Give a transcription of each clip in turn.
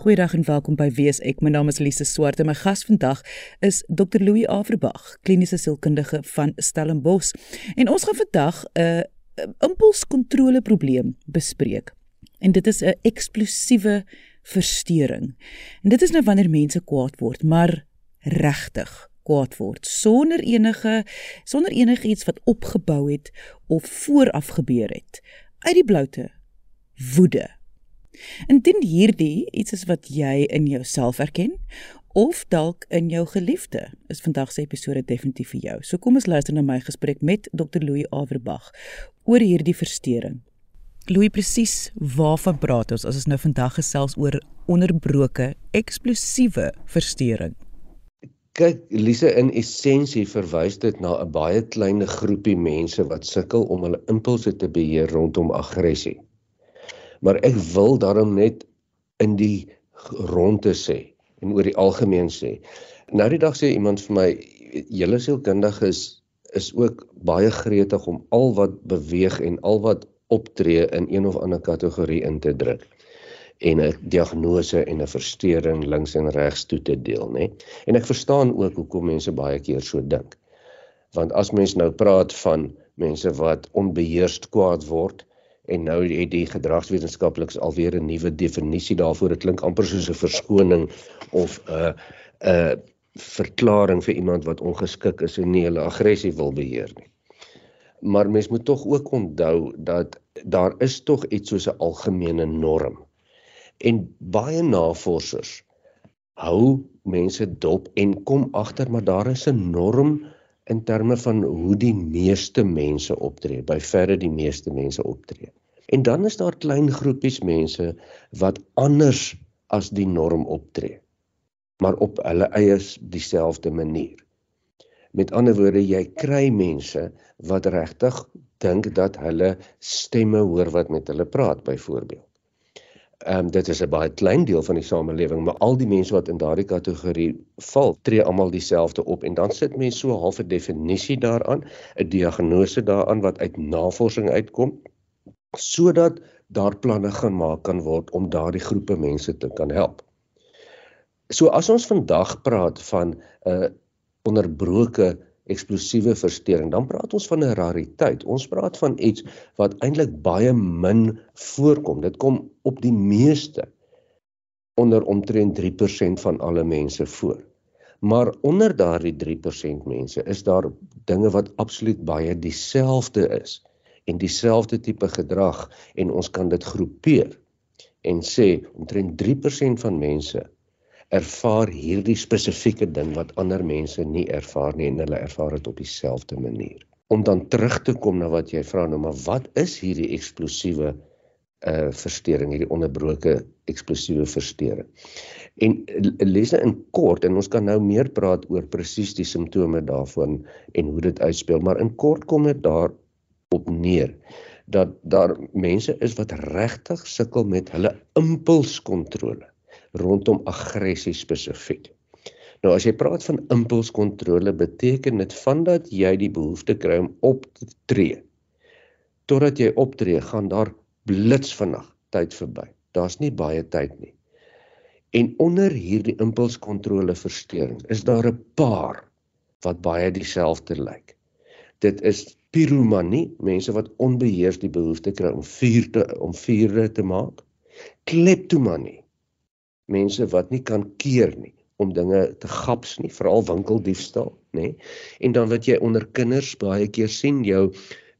Goeiedag en welkom by Wees ek. My naam is Lise Swart en my gas vandag is Dr. Louis Averbag, kliniese sielkundige van Stellenbosch. En ons gaan vandag 'n uh, impulskontrole probleem bespreek. En dit is 'n eksplosiewe verstoring. En dit is nou wanneer mense kwaad word, maar regtig kwaad word sonder enige sonder enigiets wat opgebou het of vooraf gebeur het. Uit die bloute woede Indien hierdie iets is wat jy in jouself erken of dalk in jou geliefde, is vandag se episode definitief vir jou. So kom ons luister na my gesprek met Dr. Louis Averbag oor hierdie verstoring. Louis presies waarvan praat ons as ons nou vandag gesels oor onderbroke eksplosiewe verstoring? Kyk, Lise in essensie verwys dit na 'n baie klein groepie mense wat sukkel om hulle impulse te beheer rondom aggressie maar ek wil daarom net in die ronde sê en oor die algemeen sê. Nou die dag sê iemand vir my julle sielkundige is is ook baie gretig om al wat beweeg en al wat optree in een of ander kategorie in te druk en 'n diagnose en 'n verstoring links en regs toe te deel, nê? En ek verstaan ook hoekom mense baie keer so dink. Want as mens nou praat van mense wat onbeheerst kwaad word, en nou het die gedragswetenskaplikes alweer 'n nuwe definisie daarvoor. Dit klink amper soos 'n verskoning of 'n 'n verklaring vir iemand wat ongeskik is en nie hulle aggressie wil beheer nie. Maar mens moet tog ook onthou dat daar is tog iets soos 'n algemene norm. En baie navorsers hou mense dop en kom agter maar daar is 'n norm in terme van hoe die meeste mense optree, by verre die meeste mense optree. En dan is daar klein groepies mense wat anders as die norm optree, maar op hulle eie dieselfde manier. Met ander woorde, jy kry mense wat regtig dink dat hulle stemme hoor wat met hulle praat byvoorbeeld. Ehm um, dit is 'n baie klein deel van die samelewing, maar al die mense wat in daardie kategorie val, tree almal dieselfde op en dan sit mense so half 'n definisie daaraan, 'n diagnose daaraan wat uit navorsing uitkom sodat daar planne gemaak kan word om daardie groepe mense te kan help. So as ons vandag praat van 'n uh, onderbroke eksplosiewe verstoring, dan praat ons van 'n rariteit. Ons praat van iets wat eintlik baie min voorkom. Dit kom op die meeste onder omtrent 3% van alle mense voor. Maar onder daardie 3% mense is daar dinge wat absoluut baie dieselfde is en dieselfde tipe gedrag en ons kan dit groepeer en sê omtrent 3% van mense ervaar hierdie spesifieke ding wat ander mense nie ervaar nie en hulle ervaar dit op dieselfde manier. Om dan terug te kom na wat jy vra nou maar wat is hierdie eksplosiewe uh verstoring, hierdie onderbroke eksplosiewe verstoring. En lesse in kort en ons kan nou meer praat oor presies die simptome daarvan en hoe dit uitspeel, maar in kort kom dit daar op neer dat daar mense is wat regtig sukkel met hulle impulskontrole rondom aggressie spesifiek. Nou as jy praat van impulskontrole beteken dit vandat jy die behoefte kry om op te tree totdat jy optree gaan daar blits vinnig tyd verby. Daar's nie baie tyd nie. En onder hierdie impulskontrole versteuring is daar 'n paar wat baie dieselfde lyk. Dit is piromanie, mense wat onbeheers die behoefte kry om vuur te om vuur te maak. Kleptomanie. Mense wat nie kan keer nie om dinge te gaps nie, veral winkeldiefstal, nê? En dan wat jy onder kinders baie keer sien, jou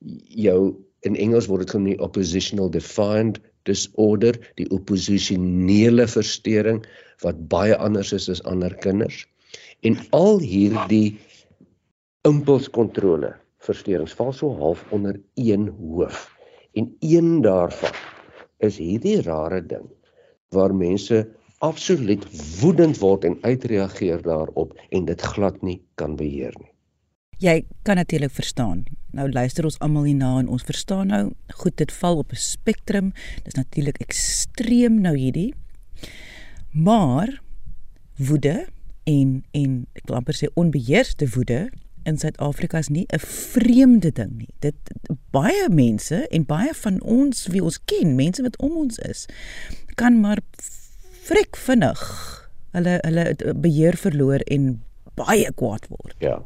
jou in Engels word dit genoem oppositional defiant disorder, die opposisionele verstoring wat baie anders is as ander kinders. En al hierdie impulskontrole versteurings val so half onder een hoof. En een daarvan is hierdie rare ding waar mense absoluut woedend word en uitreageer daarop en dit glad nie kan beheer nie. Jy kan natuurlik verstaan. Nou luister ons almal hierna en ons verstaan nou, goed, dit val op 'n spektrum. Dis natuurlik ekstreem nou hierdie. Maar woede en en ek wil amper sê onbeheerste woede in Suid-Afrika is nie 'n vreemde ding nie. Dit baie mense en baie van ons wie ons ken, mense wat om ons is, kan maar vrek vinnig hulle hulle beheer verloor en baie kwaad word. Ja.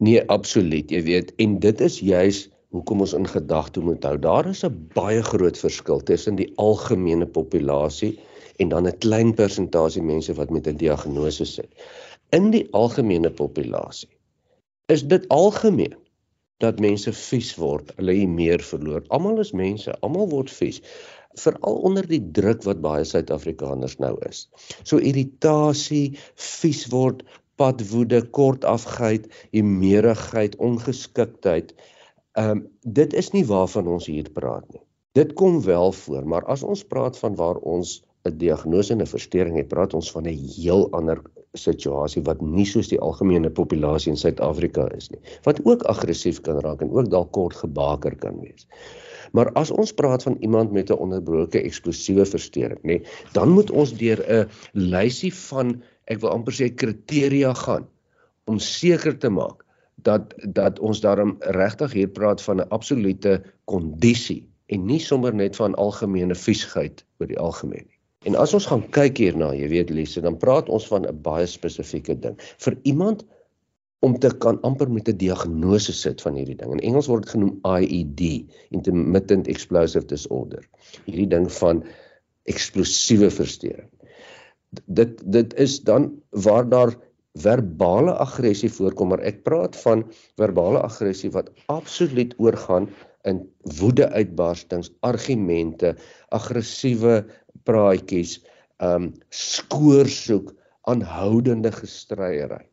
Nee, absoluut. Jy weet, en dit is juis hoekom ons in gedagte moet hou. Daar is 'n baie groot verskil tussen die algemene populasie en dan 'n klein persentasie mense wat met 'n diagnose sit. In die algemene populasie is dit algemeen dat mense vies word, hulle hier meer verloor. Almal is mense, almal word vies veral onder die druk wat baie Suid-Afrikaners nou is. So irritasie, vies word, padwoede, kortafgheid, hemerigheid, ongeskiktheid. Ehm um, dit is nie waarvan ons hier praat nie. Dit kom wel voor, maar as ons praat van waar ons 'n diagnose en 'n verstoring het, praat ons van 'n heel ander situasie wat nie soos die algemene populasie in Suid-Afrika is nie. Wat ook aggressief kan raak en ook dalk kort gebaker kan wees. Maar as ons praat van iemand met 'n onderbroke eksplosiewe verstoring, nê, dan moet ons deur 'n lysie van ek wil amper sê kriteria gaan om seker te maak dat dat ons daarom regtig hier praat van 'n absolute kondisie en nie sommer net van algemene viesheid oor die algemeen nie. En as ons gaan kyk hierna, jy weet Lise, dan praat ons van 'n baie spesifieke ding. Vir iemand om te kan amper met 'n diagnose sit van hierdie ding. In Engels word dit genoem IED, intermittent explosive disorder. Hierdie ding van eksplosiewe verstoring. Dit dit is dan waar daar verbale aggressie voorkom, maar ek praat van verbale aggressie wat absoluut oorgaan in woedeuitbarstings, argumente, aggressiewe praatjies, um skoorsoek, aanhoudende gestryery.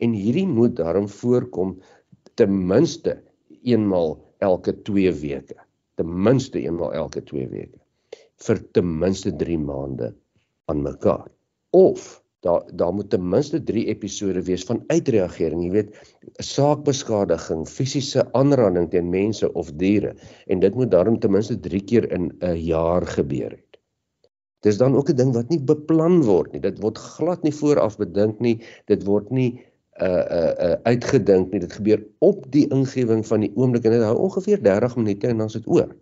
En hierdie moet daarom voorkom ten minste eenmal elke 2 weke. Ten minste eenmal elke 2 weke vir ten minste 3 maande aan mekaar. Of daar daar moet ten minste 3 episode wees van uitreagering, jy weet, saakbeskadiging, fisiese aanranding teen mense of diere en dit moet daarom ten minste 3 keer in 'n jaar gebeur het. Dis dan ook 'n ding wat nie beplan word nie. Dit word glad nie vooraf bedink nie. Dit word nie uh uh uh uitgedink nie. Dit gebeur op die ingewing van die oomblik en dit hou ongeveer 30 minute en dan is dit oor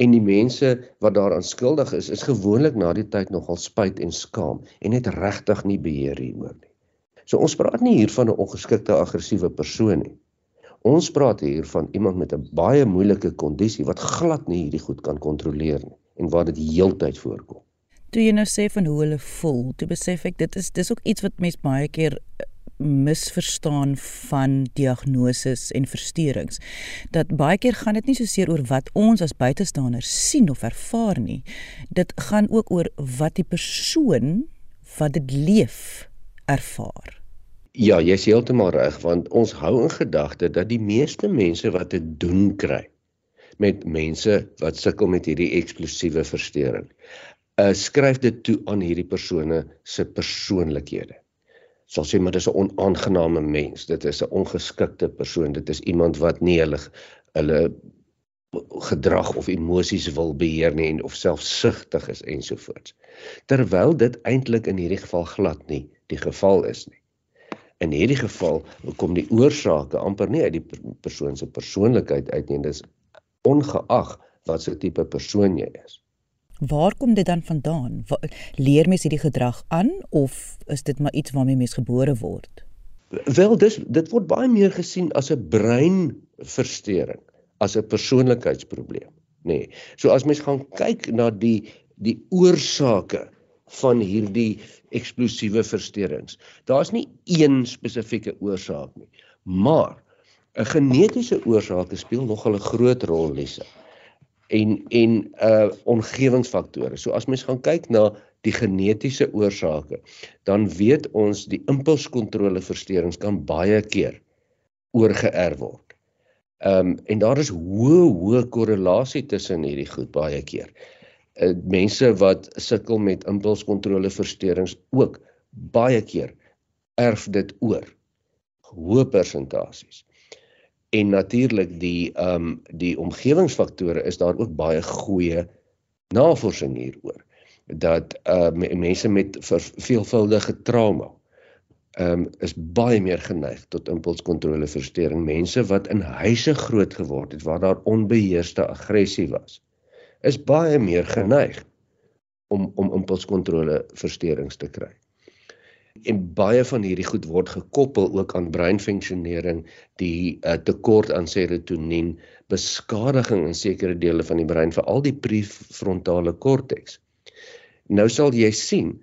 en die mense wat daaraan skuldig is is gewoonlik na die tyd nogal spyt en skaam en het regtig nie beheer hieroor nie. So ons praat nie hier van 'n ongeskikte aggressiewe persoon nie. Ons praat hier van iemand met 'n baie moeilike kondisie wat glad nie hierdie goed kan kontroleer nie en waar dit heeltyd voorkom. Toe jy nou sê van hoe hulle voel, toe besef ek dit is dis ook iets wat mense baie keer misverstaan van diagnoses en versteurings. Dat baie keer gaan dit nie so seer oor wat ons as buitestanders sien of ervaar nie. Dit gaan ook oor wat die persoon wat dit leef ervaar. Ja, jy's heeltemal reg want ons hou in gedagte dat die meeste mense wat dit doen kry met mense wat sukkel met hierdie eksplosiewe versteuring. Uh skryf dit toe aan hierdie persone se persoonlikhede sal sê maar dis 'n onaangename mens. Dit is 'n ongeskikte persoon. Dit is iemand wat nie hulle hulle gedrag of emosies wil beheer nie en of selfsugtig is ensovoorts. Terwyl dit eintlik in hierdie geval glad nie die geval is nie. In hierdie geval kom die oorsake amper nie uit die persoon se persoonlikheid uit nie. Dit is ongeag wat so tipe persoon jy is. Waar kom dit dan vandaan? Leer mens hierdie gedrag aan of is dit maar iets waarmee mens gebore word? Wel, dis dit word baie meer gesien as 'n breinversteuring, as 'n persoonlikheidsprobleem, nê. Nee. So as mens gaan kyk na die die oorsake van hierdie eksplosiewe versteurings, daar's nie een spesifieke oorsaak nie, maar 'n genetiese oorsaak speel nogal 'n groot rol, Lisa en en uh omgewingsfaktore. So as mens gaan kyk na die genetiese oorsake, dan weet ons die impulskontrole versteurings kan baie keer oorgeerf word. Um, en daar is hoë hoë korrelasie tussen hierdie goed baie keer. Uh mense wat sukkel met impulskontrole versteurings ook baie keer erf dit oor. Hoë persentasies en natuurlik die ehm um, die omgewingsfaktore is daar ook baie goeie navorsing hieroor dat uh mense met veelvuldige trauma ehm um, is baie meer geneig tot impulskontrole versteuring mense wat in huise groot geword het waar daar onbeheerste aggressie was is baie meer geneig om om impulskontrole versteurings te kry. En baie van hierdie goed word gekoppel ook aan breinfunksionering, die uh, tekort aan serotonien, beskadiging in sekere dele van die brein, veral die prefrontale korteks. Nou sal jy sien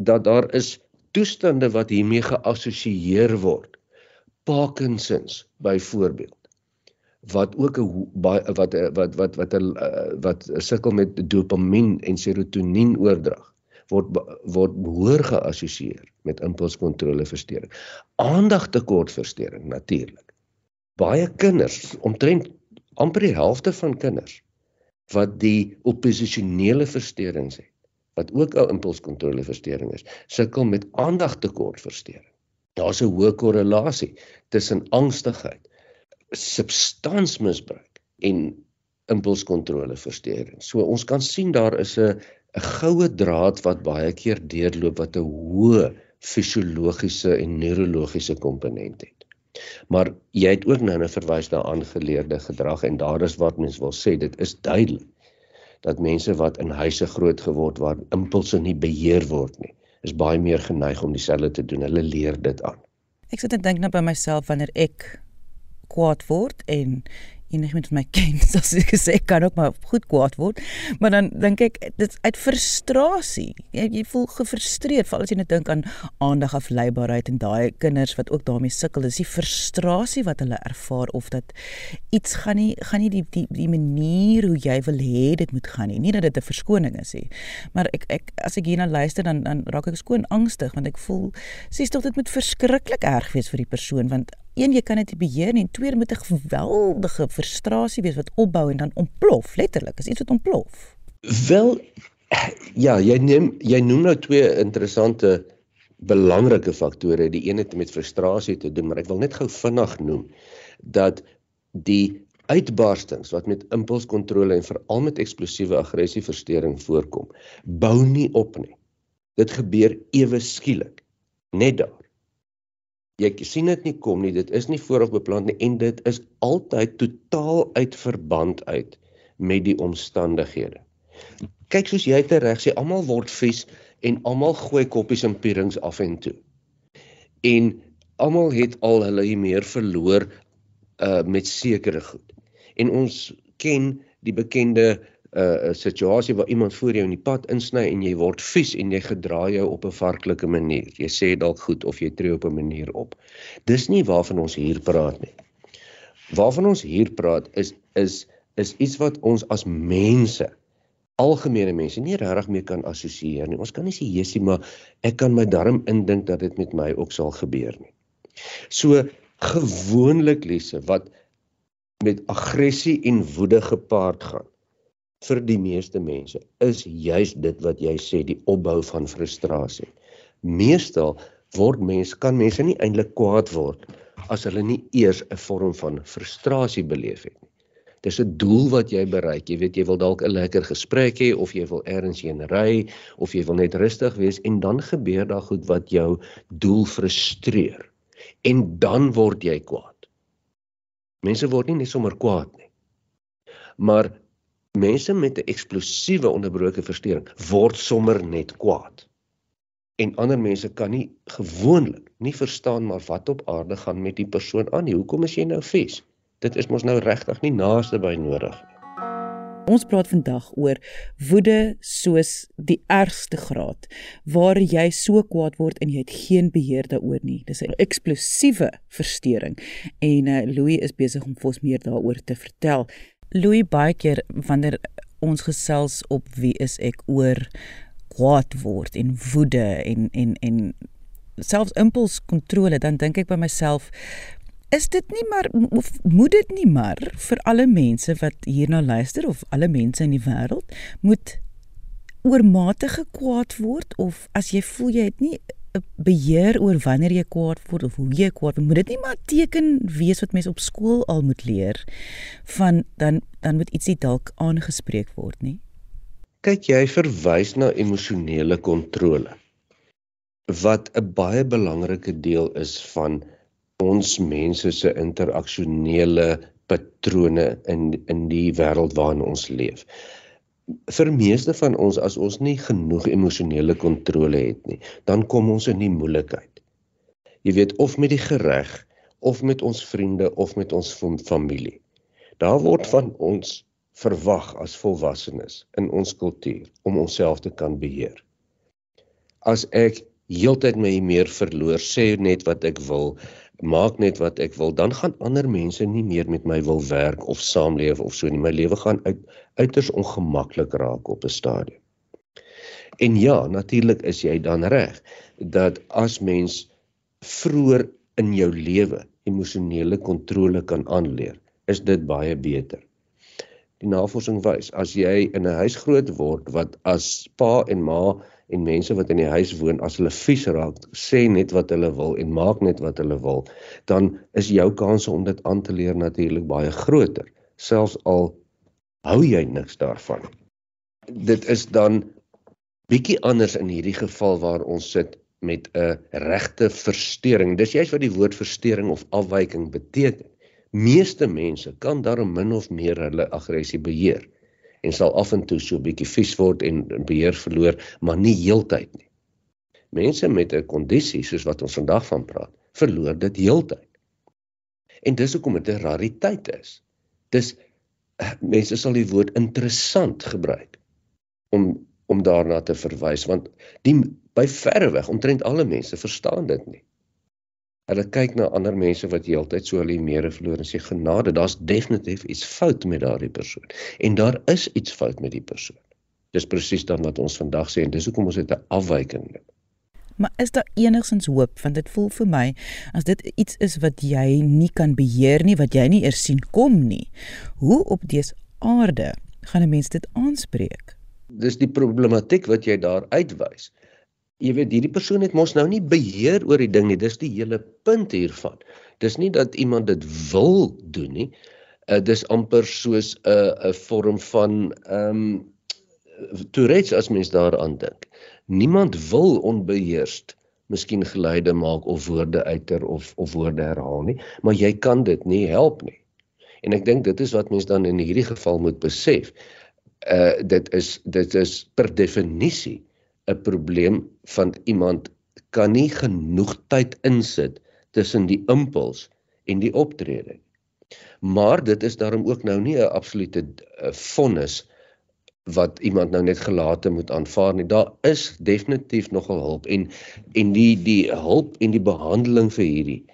dat daar is toestande wat hiermee geassosieer word. Parkinsons byvoorbeeld wat ook 'n wat wat wat wat wat wat sukkel met dopamien en serotonien oordrag word word behoor geassosieer met impulskontrole versteuring. Aandagtekortversteuring natuurlik. Baie kinders, omtrent amper die helfte van kinders wat die opposisionele versteurings het, wat ook 'n impulskontrole versteuring is, sukkel met aandagtekortversteuring. Daar's 'n hoë korrelasie tussen angstigheid, substansmisbruik en impulskontrole versteuring. So ons kan sien daar is 'n 'n goue draad wat baie keer deurloop wat 'n hoë fisiologiese en neurologiese komponent het. Maar jy het ook nou 'n verwys na aangeleerde gedrag en daar is wat mens wil sê dit is duidelik dat mense wat in huise groot geword waar impulse nie beheer word nie, is baie meer geneig om dieselfde te doen. Hulle leer dit aan. Ek sit en dink nou by myself wanneer ek kwaad word en enigiemand my ken, soos ek gesê kan ook maar goed kwaad word. Maar dan dink ek dit uit frustrasie. Jy, jy voel gefrustreerd veral as jy net dink aan aandag afleibaarheid en daai kinders wat ook daarmee sukkel. Dis die frustrasie wat hulle ervaar of dat iets gaan nie gaan nie die die die manier hoe jy wil hê dit moet gaan nie. Nie dat dit 'n verskoning is nie. Maar ek ek as ek hierna luister dan dan raak ek skoon angstig want ek voel sies tog dit moet verskriklik erg wees vir die persoon want een jy kan dit beheer en twee moet 'n geweldige frustrasie wees wat opbou en dan ontplof letterlik. Is iets wat ontplof. Wel ja jy neem jy noem nou twee interessante belangrike faktore. Die een het met frustrasie te doen maar ek wil net gou vinnig noem dat die uitbarstings wat met impulskontrole en veral met eksplosiewe aggressieversteuring voorkom bou nie op nie. Dit gebeur ewe skielik net daar jy sien dit nie kom nie, dit is nie vooraf beplan nie en dit is altyd totaal uit verband uit met die omstandighede. Kyk soos jy dit reg sê, almal word vies en almal gooi koppies en pierings af en toe. En almal het al hulle meer verloor uh met sekere goed. En ons ken die bekende 'n uh, situasie waar iemand voor jou in die pad insny en jy word vies en jy gedra jou op 'n varklike manier. Jy sê dalk goed of jy tree op 'n manier op. Dis nie waarvan ons hier praat nie. Waarvan ons hier praat is is is iets wat ons as mense algemene mense nie regtig mee kan assosieer nie. Ons kan nie sê jessie maar ek kan my darm indink dat dit met my ook sal gebeur nie. So gewoonlik lesse wat met aggressie en woede gepaard gaan vir die meeste mense is juis dit wat jy sê die opbou van frustrasie. Meestal word mense kan mense nie eintlik kwaad word as hulle nie eers 'n vorm van frustrasie beleef het nie. Dis 'n doel wat jy bereik. Jy weet jy wil dalk 'n lekker gesprek hê of jy wil eers heen ry of jy wil net rustig wees en dan gebeur daar goed wat jou doel frustreer. En dan word jy kwaad. Mense word nie net sommer kwaad nie. Maar mense met 'n eksplosiewe onderbroke versteuring word sommer net kwaad. En ander mense kan nie gewoonlik nie verstaan maar wat op aarde gaan met die persoon aan nie. Hoekom is jy nou vies? Dit is mos nou regtig nie naaste by nodig nie. Ons praat vandag oor woede soos die ergste graad waar jy so kwaad word en jy het geen beheer daaroor nie. Dis 'n eksplosiewe verstoring en uh, Louis is besig om vir ons meer daaroor te vertel. Louis baie keer wanneer ons gesels op wie is ek oor kwaad word en woede en en en selfs impulskontrole dan dink ek by myself is dit nie maar of moet dit nie maar vir alle mense wat hierna luister of alle mense in die wêreld moet oormatige kwaad word? Of as jy voel jy het nie beheer oor wanneer jy kwaad word of hoe jy kwaad word. Moet dit nie maar teken wees wat mense op skool al moet leer van dan dan moet ietsie dalk aangespreek word, nie? Kyk, jy verwys na emosionele kontrole wat 'n baie belangrike deel is van ons mense se interaksionele patrone in in die wêreld waarin ons leef. Vir meeste van ons as ons nie genoeg emosionele kontrole het nie, dan kom ons in die moeilikheid. Jy weet of met die gereg of met ons vriende of met ons familie. Daar word van ons verwag as volwassenes in ons kultuur om onsself te kan beheer. As ek heeltyd my meer verloor, sê net wat ek wil, maak net wat ek wil, dan gaan ander mense nie meer met my wil werk of saamleef of so nie. My lewe gaan uit uiters ongemaklik raak op 'n stadium. En ja, natuurlik is jy dan reg dat as mens vroeër in jou lewe emosionele kontrole kan aanleer, is dit baie beter. Die navorsing wys as jy in 'n huis groot word wat as pa en ma en mense wat in die huis woon as hulle vies raak, sê net wat hulle wil en maak net wat hulle wil, dan is jou kans om dit aan te leer natuurlik baie groter, selfs al hou jy niks daarvan. Dit is dan bietjie anders in hierdie geval waar ons sit met 'n regte verstoring. Dis juist wat die woord verstoring of afwyking beteken. Meeste mense kan daarom min of meer hulle aggressie beheer en sal af en toe so 'n bietjie vies word en beheer verloor, maar nie heeltyd nie. Mense met 'n kondisie soos wat ons vandag van praat, verloor dit heeltyd. En dis hoekom dit 'n rariteit is. Dis mense sal die woord interessant gebruik om om daarna te verwys want die by verre weg omtrent alle mense verstaan dit nie. Hulle kyk na ander mense wat heeltyd so hulle mere verloor en sê genade, daar's definitief iets fout met daardie persoon. En daar is iets fout met die persoon. Dis presies dan wat ons vandag sê en dis hoekom ons dit 'n afwyking noem. Maar is daar enigsins hoop want dit voel vir my as dit iets is wat jy nie kan beheer nie, wat jy nie eers sien kom nie. Hoe op dese aarde gaan 'n mens dit aanspreek? Dis die problematiek wat jy daar uitwys jy weet hierdie persoon het mos nou nie beheer oor die ding nie. Dis die hele punt hiervan. Dis nie dat iemand dit wil doen nie. Uh, dis amper soos 'n uh, 'n vorm van ehm um, Tourette's as mens daaraan dink. Niemand wil onbeheerst miskien geluide maak of woorde uiter of of woorde herhaal nie, maar jy kan dit nie help nie. En ek dink dit is wat mens dan in hierdie geval moet besef. Uh dit is dit is per definisie 'n probleem van iemand kan nie genoeg tyd insit tussen die impuls en die optrede. Maar dit is daarom ook nou nie 'n absolute eh, vonnis wat iemand nou net gelate moet aanvaar nie. Daar is definitief nogal hulp en en die die hulp en die behandeling vir hierdie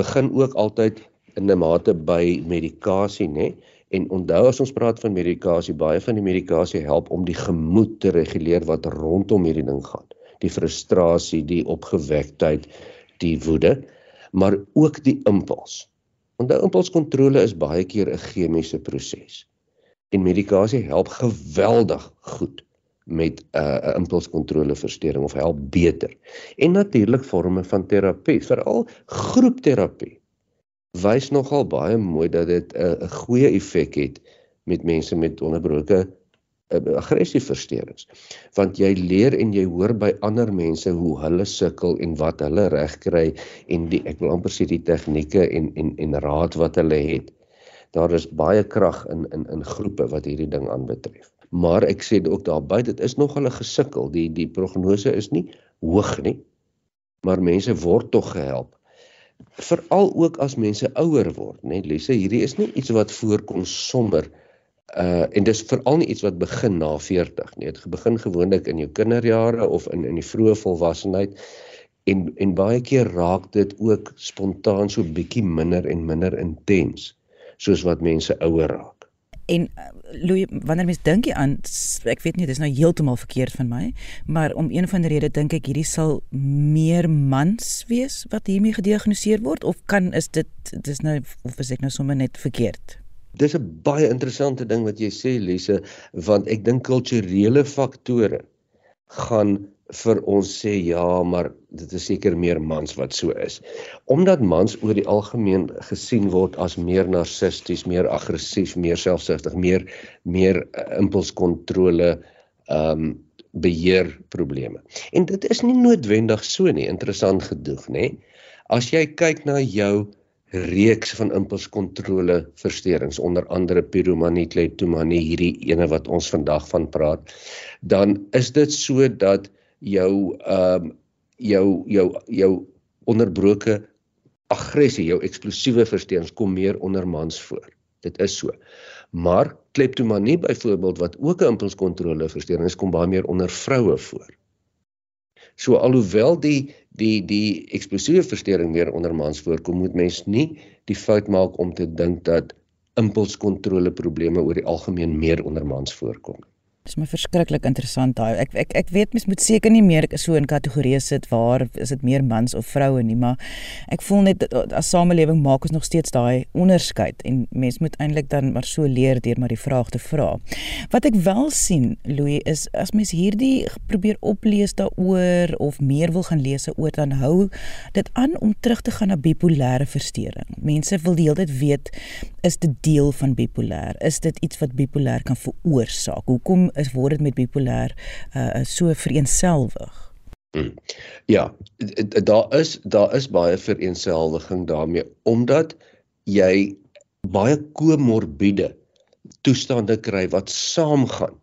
begin ook altyd in 'n mate by medikasie, nê? En onthou as ons praat van medikasie, baie van die medikasie help om die gemoed te reguleer wat rondom hierdie ding gaan. Die frustrasie, die opgewektheid, die woede, maar ook die impuls. Onthou impulskontrole is baie keer 'n chemiese proses. En medikasie help geweldig goed met 'n uh, impulskontrole verstoring of help beter. En natuurlik forme van terapie, veral groepterapie wys nogal baie mooi dat dit 'n uh, goeie effek het met mense met onderbroke uh, aggressieversteurings. Want jy leer en jy hoor by ander mense hoe hulle sukkel en wat hulle regkry en die ek wil amper sê die tegnieke en en en raad wat hulle het. Daar is baie krag in in in groepe wat hierdie ding aanbetref. Maar ek sê ook daarby dit is nog hulle gesukkel. Die die prognose is nie hoog nie. Maar mense word tog gehelp veral ook as mense ouer word, net Lise, hierdie is nie iets wat voorkom sommer uh en dis veral nie iets wat begin na 40 nie. Dit begin gewoonlik in jou kinderjare of in in die vroeë volwassenheid en en baie keer raak dit ook spontaan so bietjie minder en minder intens soos wat mense ouer raak. En uh, Louis, wanneer mens dink aan ek weet nie, dis nou heeltemal verkeerd van my, maar om een van die redes dink ek hierdie sal meer mans wees wat hiermee gediagnoseer word of kan is dit dis nou of is ek nou sommer net verkeerd? Dis 'n baie interessante ding wat jy sê Lise, want ek dink kulturele faktore gaan vir ons sê ja, maar dit is seker meer mans wat so is. Omdat mans oor die algemeen gesien word as meer narcisties, meer aggressief, meer selfsugtig, meer meer uh, impulskontrole, ehm um, beheer probleme. En dit is nie noodwendig so nie, interessant gedoeg, nê? As jy kyk na jou reeks van impulskontrole versteurings onder andere piromanie, kleptomanie, hierdie ene wat ons vandag van praat, dan is dit so dat jou ehm um, jou jou jou onderbroke aggressie, jou eksplosiewe versteurings kom meer onder mans voor. Dit is so. Maar kleptomanie byvoorbeeld wat ook 'n impulskontrole versteuring is, kom baie meer onder vroue voor. So alhoewel die die die eksplosiewe versteuring meer onder mans voorkom, moet mens nie die fout maak om te dink dat impulskontrole probleme oor die algemeen meer onder mans voorkom. Dis my verskriklik interessant daai. Ek ek ek weet mens moet seker nie meer so in kategorieë sit waar is dit meer mans of vroue nie, maar ek voel net as samelewing maak ons nog steeds daai onderskeid en mens moet eintlik dan maar so leer deur maar die vraag te vra. Wat ek wel sien, Louis, is as mens hierdie probeer oplees daaroor of meer wil gaan lees oor dan hou dit aan om terug te gaan na bipolêre verstoring. Mense wil die hele tyd weet is dit deel van bipolêr? Is dit iets wat bipolêr kan veroorsaak? Hoekom is word dit met bipolêr uh so vereenselwig. Hmm. Ja, daar is daar is baie vereenselwiging daarmee omdat jy baie komorbiede toestande kry wat saamgaan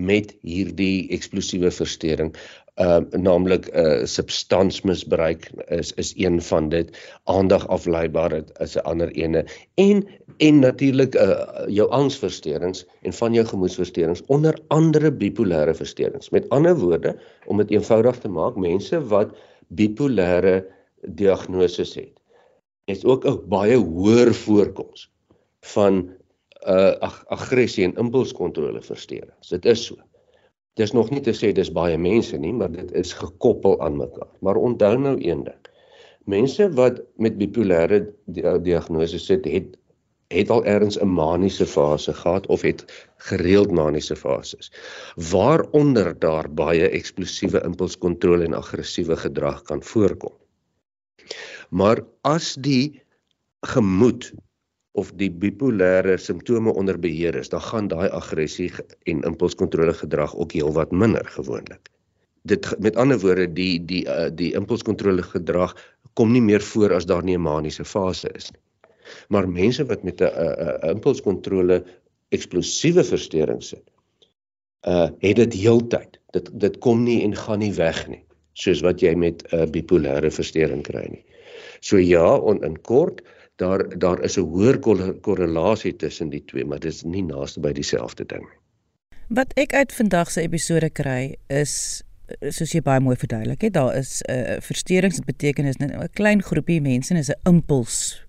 met hierdie eksplosiewe verstoring uh naamlik 'n uh, substansmisbruik is is een van dit. Aandag afleibaar is 'n ander ene. En en natuurlik uh jou angsversteurings en van jou gemoedversteurings onder andere bipolêre versteurings. Met ander woorde om dit eenvoudig te maak mense wat bipolêre diagnose het is ook 'n baie hoër voorkoms van uh ag aggressie en impulskontrole versteurings. Dit is so Dis nog nie te sê dis baie mense nie, maar dit is gekoppel aan mekaar. Maar onthou nou een ding. Mense wat met bipolêre diagnose sit, het het al ergens 'n maniese fase gehad of het gereeld maniese fases waaronder daar baie eksplosiewe impulskontrole en aggressiewe gedrag kan voorkom. Maar as die gemoed of die bipolêre simptome onder beheer is, dan gaan daai aggressie en impulskontrole gedrag ook heelwat minder gewoonlik. Dit met ander woorde die die uh, die impulskontrole gedrag kom nie meer voor as daar nie 'n maniese fase is nie. Maar mense wat met 'n uh, uh, impulskontrole eksplosiewe verstoring sit, uh het dit heeltyd. Dit dit kom nie en gaan nie weg nie, soos wat jy met 'n uh, bipolêre verstoring kry nie. So ja, on, in kort, daar daar is 'n hoër korrelasie tussen die twee, maar dit is nie naaste by dieselfde ding nie. Wat ek uit vandag se episode kry is soos jy baie mooi verduidelik het, daar is 'n uh, versteurings wat beteken is 'n klein groepie mense en is 'n impuls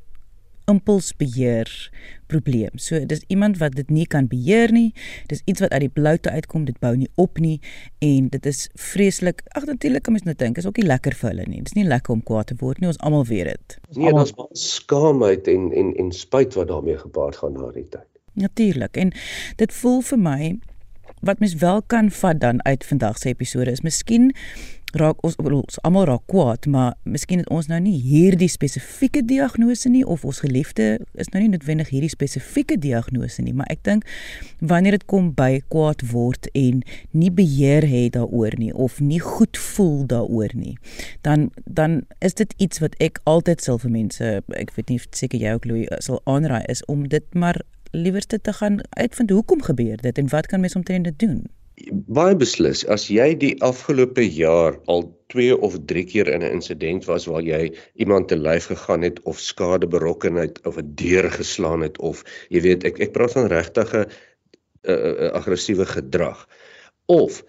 impulsbeheer probleem. So dis iemand wat dit nie kan beheer nie. Dis iets wat uit die bloute uitkom, dit bou nie op nie en dit is vreeslik. Ag natuurlik kan mens nou dink, is ook nie lekker vir hulle nie. Dis nie lekker om kwaad te word nie. Ons almal weet dit. Nee, daar's baie skaamheid en en en spyt wat daarmee gepaard gaan na die tyd. Natuurlik. En dit voel vir my wat mens wel kan vat dan uit vandag se episode is miskien raak ons ons almal raak kwaad, maar miskien het ons nou nie hierdie spesifieke diagnose nie of ons geliefde is nou nie noodwendig hierdie spesifieke diagnose nie, maar ek dink wanneer dit kom by kwaad word en nie beheer het daaroor nie of nie goed voel daaroor nie, dan dan is dit iets wat ek altyd sal vir mense, ek weet nie seker jy ook Louis sal aanraai is om dit maar liewerste te gaan uitvind hoekom gebeur dit en wat kan mens omtrent dit doen? Baie beslis as jy die afgelope jaar al 2 of 3 keer in 'n insident was waar jy iemand te lyf gegaan het of skade berokken het of 'n deur geslaan het of jy weet ek ek praat van regtige uh, uh, aggressiewe gedrag. Of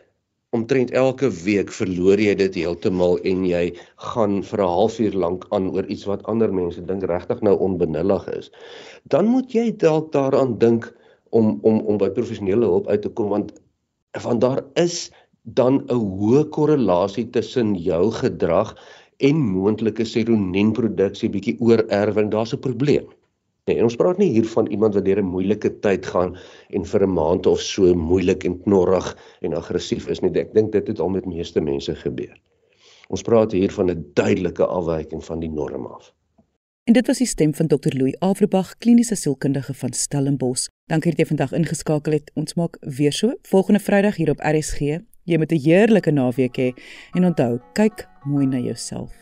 omtrent elke week verloor jy dit heeltemal en jy gaan vir 'n halfuur lank aan oor iets wat ander mense dink regtig nou onbenullig is. Dan moet jy dalk daaraan dink om om om by professionele hulp uit te kom want want daar is dan 'n hoë korrelasie tussen jou gedrag en moontlike seronienproduksie bietjie oorerwing daar's 'n probleem. Nee, ons praat nie hier van iemand wat deur 'n moeilike tyd gaan en vir 'n maand of so moeilik en knorrig en aggressief is nie. Ek dink dit het al met meeste mense gebeur. Ons praat hier van 'n duidelike afwyking van die norm af. En dit was die stem van Dr Louis Averbag, kliniese sielkundige van Stellenbosch. Dankie dat jy vandag ingeskakel het. Ons maak weer so volgende Vrydag hier op RSG. Jy moet 'n heerlike naweek hê he, en onthou, kyk mooi na jouself.